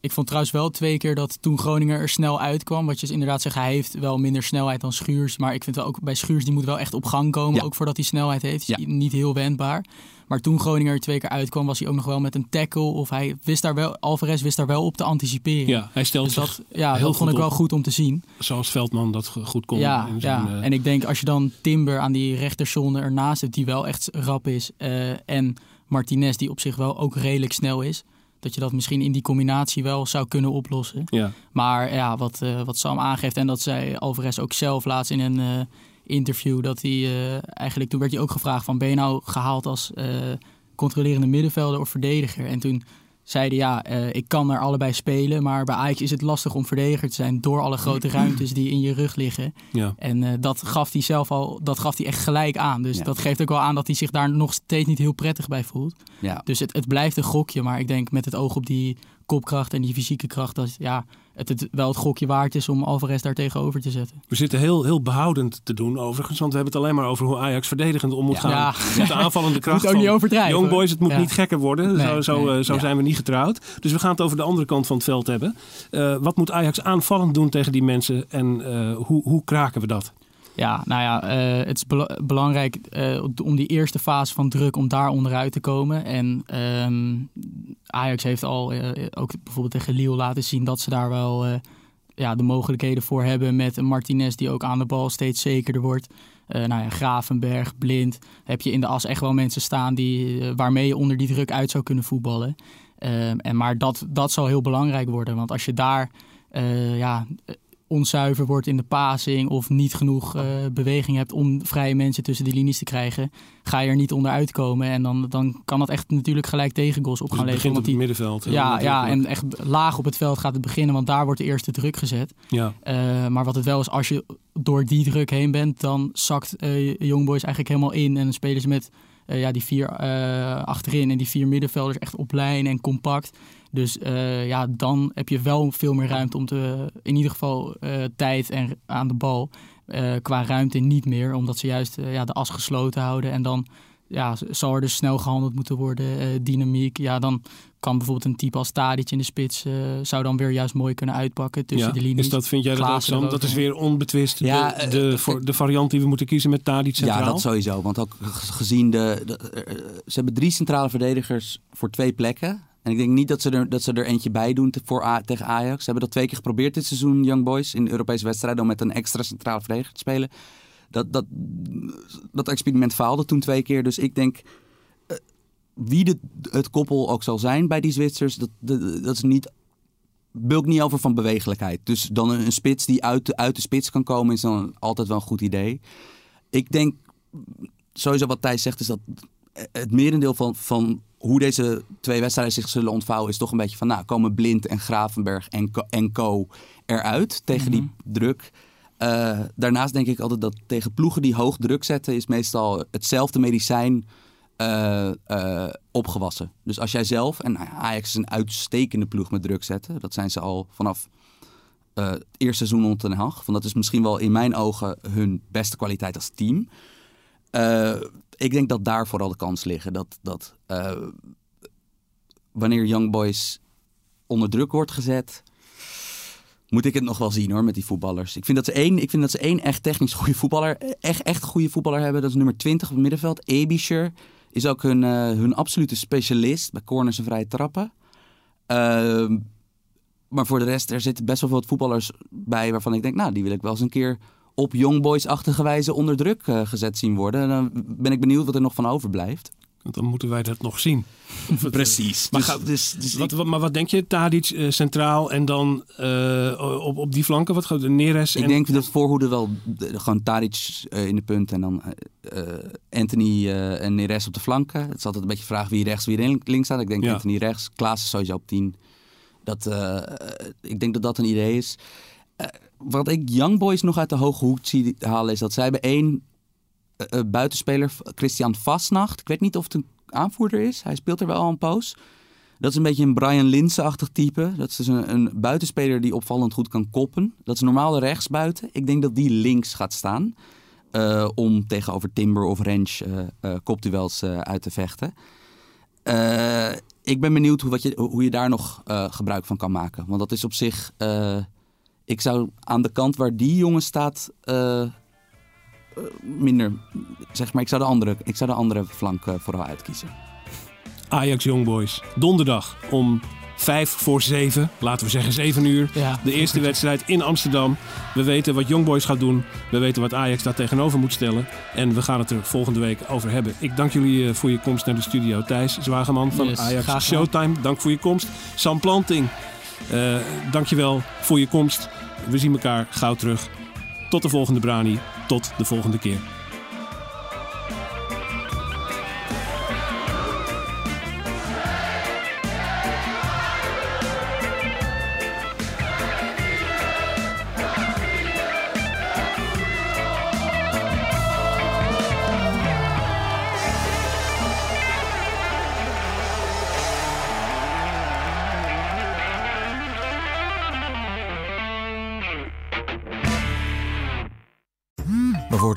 Ik vond trouwens wel twee keer dat toen Groningen er snel uitkwam. Wat je inderdaad zegt, hij heeft wel minder snelheid dan Schuurs. Maar ik vind wel ook bij Schuurs, die moet wel echt op gang komen. Ja. Ook voordat hij snelheid heeft. Ja. Niet heel wendbaar. Maar toen Groningen er twee keer uitkwam, was hij ook nog wel met een tackle. Of hij wist daar wel, Alvarez wist daar wel op te anticiperen. Ja, hij stelt Dus dat, ja, heel dat vond goed ik wel op. goed om te zien. zoals Veldman dat go- goed kon. Ja, zijn, ja. eh, en ik denk als je dan Timber aan die rechterzone ernaast hebt, die wel echt rap is. eh, en Martinez, die op zich wel ook redelijk snel is. Dat je dat misschien in die combinatie wel zou kunnen oplossen. Ja. Maar ja, wat, eh, wat Sam aangeeft, en dat zei Alvarez ook zelf laatst in een eh, interview, dat hij eh, eigenlijk, toen werd hij ook gevraagd van ben je nou gehaald als controlerende middenvelder of verdediger? En toen zei hij ja, eh, ik kan er allebei spelen, maar bij Ajax is het lastig om verdediger te zijn door alle grote ruimtes die in je rug liggen. Ja. En eh, dat gaf hij zelf al, dat gaf hij echt gelijk aan. Dus Ja. dat geeft ook wel aan dat hij zich daar nog steeds niet heel prettig bij voelt. Ja. Dus het, het blijft een gokje, maar ik denk met het oog op die kopkracht en die fysieke kracht, dat ja, het, het wel het gokje waard is om Alvarez daar tegenover te zetten. We zitten heel, heel behoudend te doen overigens. Want we hebben het alleen maar over hoe Ajax verdedigend om moet Ja. gaan. Ja. Met de aanvallende kracht Moet ook niet overdrijven. Young Boys. Het moet Ja. niet gekker worden. Nee, zo zo, nee. eh, zo zijn we niet getrouwd. Dus we gaan het over de andere kant van het veld hebben. Eh, wat moet Ajax aanvallend doen tegen die mensen? En eh, hoe, hoe kraken we dat? Ja, nou ja, eh, het is bela- belangrijk eh, om die eerste fase van druk, om daar onderuit te komen. En ehm, Ajax heeft al eh, ook bijvoorbeeld tegen Lille laten zien dat ze daar wel ja, de mogelijkheden voor hebben. Met een Martinez die ook aan de bal steeds zekerder wordt. Nou ja, Gravenberg, Blind. Heb je in de as echt wel mensen staan die, waarmee je onder die druk uit zou kunnen voetballen. Ehm, en, maar dat, dat zal heel belangrijk worden. Want als je daar ja, onzuiver wordt in de passing of niet genoeg eh, beweging hebt om vrije mensen tussen de linies te krijgen, ga je er niet onderuit komen. En dan, dan kan dat echt natuurlijk gelijk tegengoals op Dus gaan het begint leveren. op het die, middenveld. heel ja, ja, en echt laag op het veld gaat het beginnen, want daar wordt de eerste druk gezet. ja. Eh, maar wat het wel is, als je door die druk heen bent, dan zakt eh Young Boys eigenlijk helemaal in. En dan spelen ze met eh, ja, die vier eh, achterin en die vier middenvelders echt op lijn en compact. Dus eh, ja, dan heb je wel veel meer ruimte om te, in ieder geval eh, tijd en aan de bal. Eh, qua ruimte niet meer, omdat ze juist ja, de as gesloten houden. En dan ja, zal er dus snel gehandeld moeten worden, eh, dynamiek. Ja, dan kan bijvoorbeeld een type als Tadic in de spits... eh, zou dan weer juist mooi kunnen uitpakken tussen Ja, de linies. Is dat, vind jij dat ook, Sam? Dat is weer onbetwist Ja, de, de, voor, de variant die we moeten kiezen met Tadic centraal? Ja, dat sowieso. Want ook ge- gezien de, de- ze hebben drie centrale verdedigers voor twee plekken. En ik denk niet dat ze er, dat ze er eentje bij doen voor tegen Ajax. Ze hebben dat twee keer geprobeerd dit seizoen, Young Boys, in Europese wedstrijden, om met een extra centrale verdediger te spelen. Dat, dat, dat experiment faalde toen twee keer. Dus ik denk, eh, wie de, het koppel ook zal zijn bij die Zwitsers, dat, dat, is niet bulk niet over van bewegelijkheid. Dus dan een, een spits die uit de, uit de spits kan komen, is dan altijd wel een goed idee. Ik denk sowieso wat Thijs zegt, is dat het merendeel van, van hoe deze twee wedstrijden zich zullen ontvouwen, is toch een beetje van, nou, komen Blind en Gravenberg en Co, en Co eruit tegen die druk. Eh, daarnaast denk ik altijd dat tegen ploegen die hoog druk zetten, is meestal hetzelfde medicijn eh, opgewassen. Dus als jij zelf, en nou ja, Ajax is een uitstekende ploeg met druk zetten, dat zijn ze al vanaf het eerste seizoen onder Den Haag. Van dat is misschien wel in mijn ogen hun beste kwaliteit als team. Eh, ik denk dat daar vooral de kans liggen. Dat, dat eh, wanneer Young Boys onder druk wordt gezet, moet ik het nog wel zien hoor met die voetballers. Ik vind dat ze één, ik vind dat ze één echt technisch goede voetballer, echt, echt goede voetballer hebben. Dat is nummer 20 op het middenveld. Ebischer is ook hun, eh, hun absolute specialist bij corners en vrije trappen. Ehm, maar voor de rest, er zitten best wel wat voetballers bij waarvan ik denk, nou, die wil ik wel eens een keer op Youngboys-achtige wijze onder druk eh, gezet zien worden. En dan ben ik benieuwd wat er nog van overblijft. Want dan moeten wij dat nog zien. Precies. Maar Dus, ga- dus, dus Wat, wat- maar wat denk je? Tadic eh, centraal en dan eh, op, op die flanken? Wat gaat Neres? ik en, denk dat voorhoede wel de- gewoon Tadic in de punt en dan Anthony eh, en Neres op de flanken. Het is altijd een beetje vraag wie rechts, wie link- links staat. Ik denk Ja. Anthony rechts, Klaas is sowieso op 10. Dat, ik denk dat dat een idee is. Wat ik Young Boys nog uit de hoge hoek zie halen is dat zij hebben één eh, eh, buitenspeler, Christian Vastnacht. Ik weet niet of het een aanvoerder is. Hij speelt er wel al een poos. Dat is een beetje een Brian Linse-achtig type. Dat is dus een, buitenspeler die opvallend goed kan koppen. Dat is normaal rechtsbuiten. Ik denk dat die links gaat staan. eh, om tegenover Timber of Ranch eh, uit te vechten. Ik ben benieuwd hoe, wat je, hoe je daar nog gebruik van kan maken. Want dat is op zich... ik zou aan de kant waar die jongen staat... eh, eh, minder... Zeg maar, ik zou de andere, ik zou de andere flank eh, vooral uitkiezen. Ajax Young Boys. Donderdag om vijf voor zeven, laten we zeggen zeven uur. Ja. De eerste wedstrijd in Amsterdam. We weten wat Young Boys gaat doen. We weten wat Ajax daar tegenover moet stellen. En we gaan het er volgende week over hebben. Ik dank jullie eh, voor je komst naar de studio. Thijs Zwageman van Yes, Ajax. Showtime, dank voor je komst. Sam Planting, eh dankjewel voor je komst. We zien elkaar gauw terug. Tot de volgende Brani. Tot de volgende keer.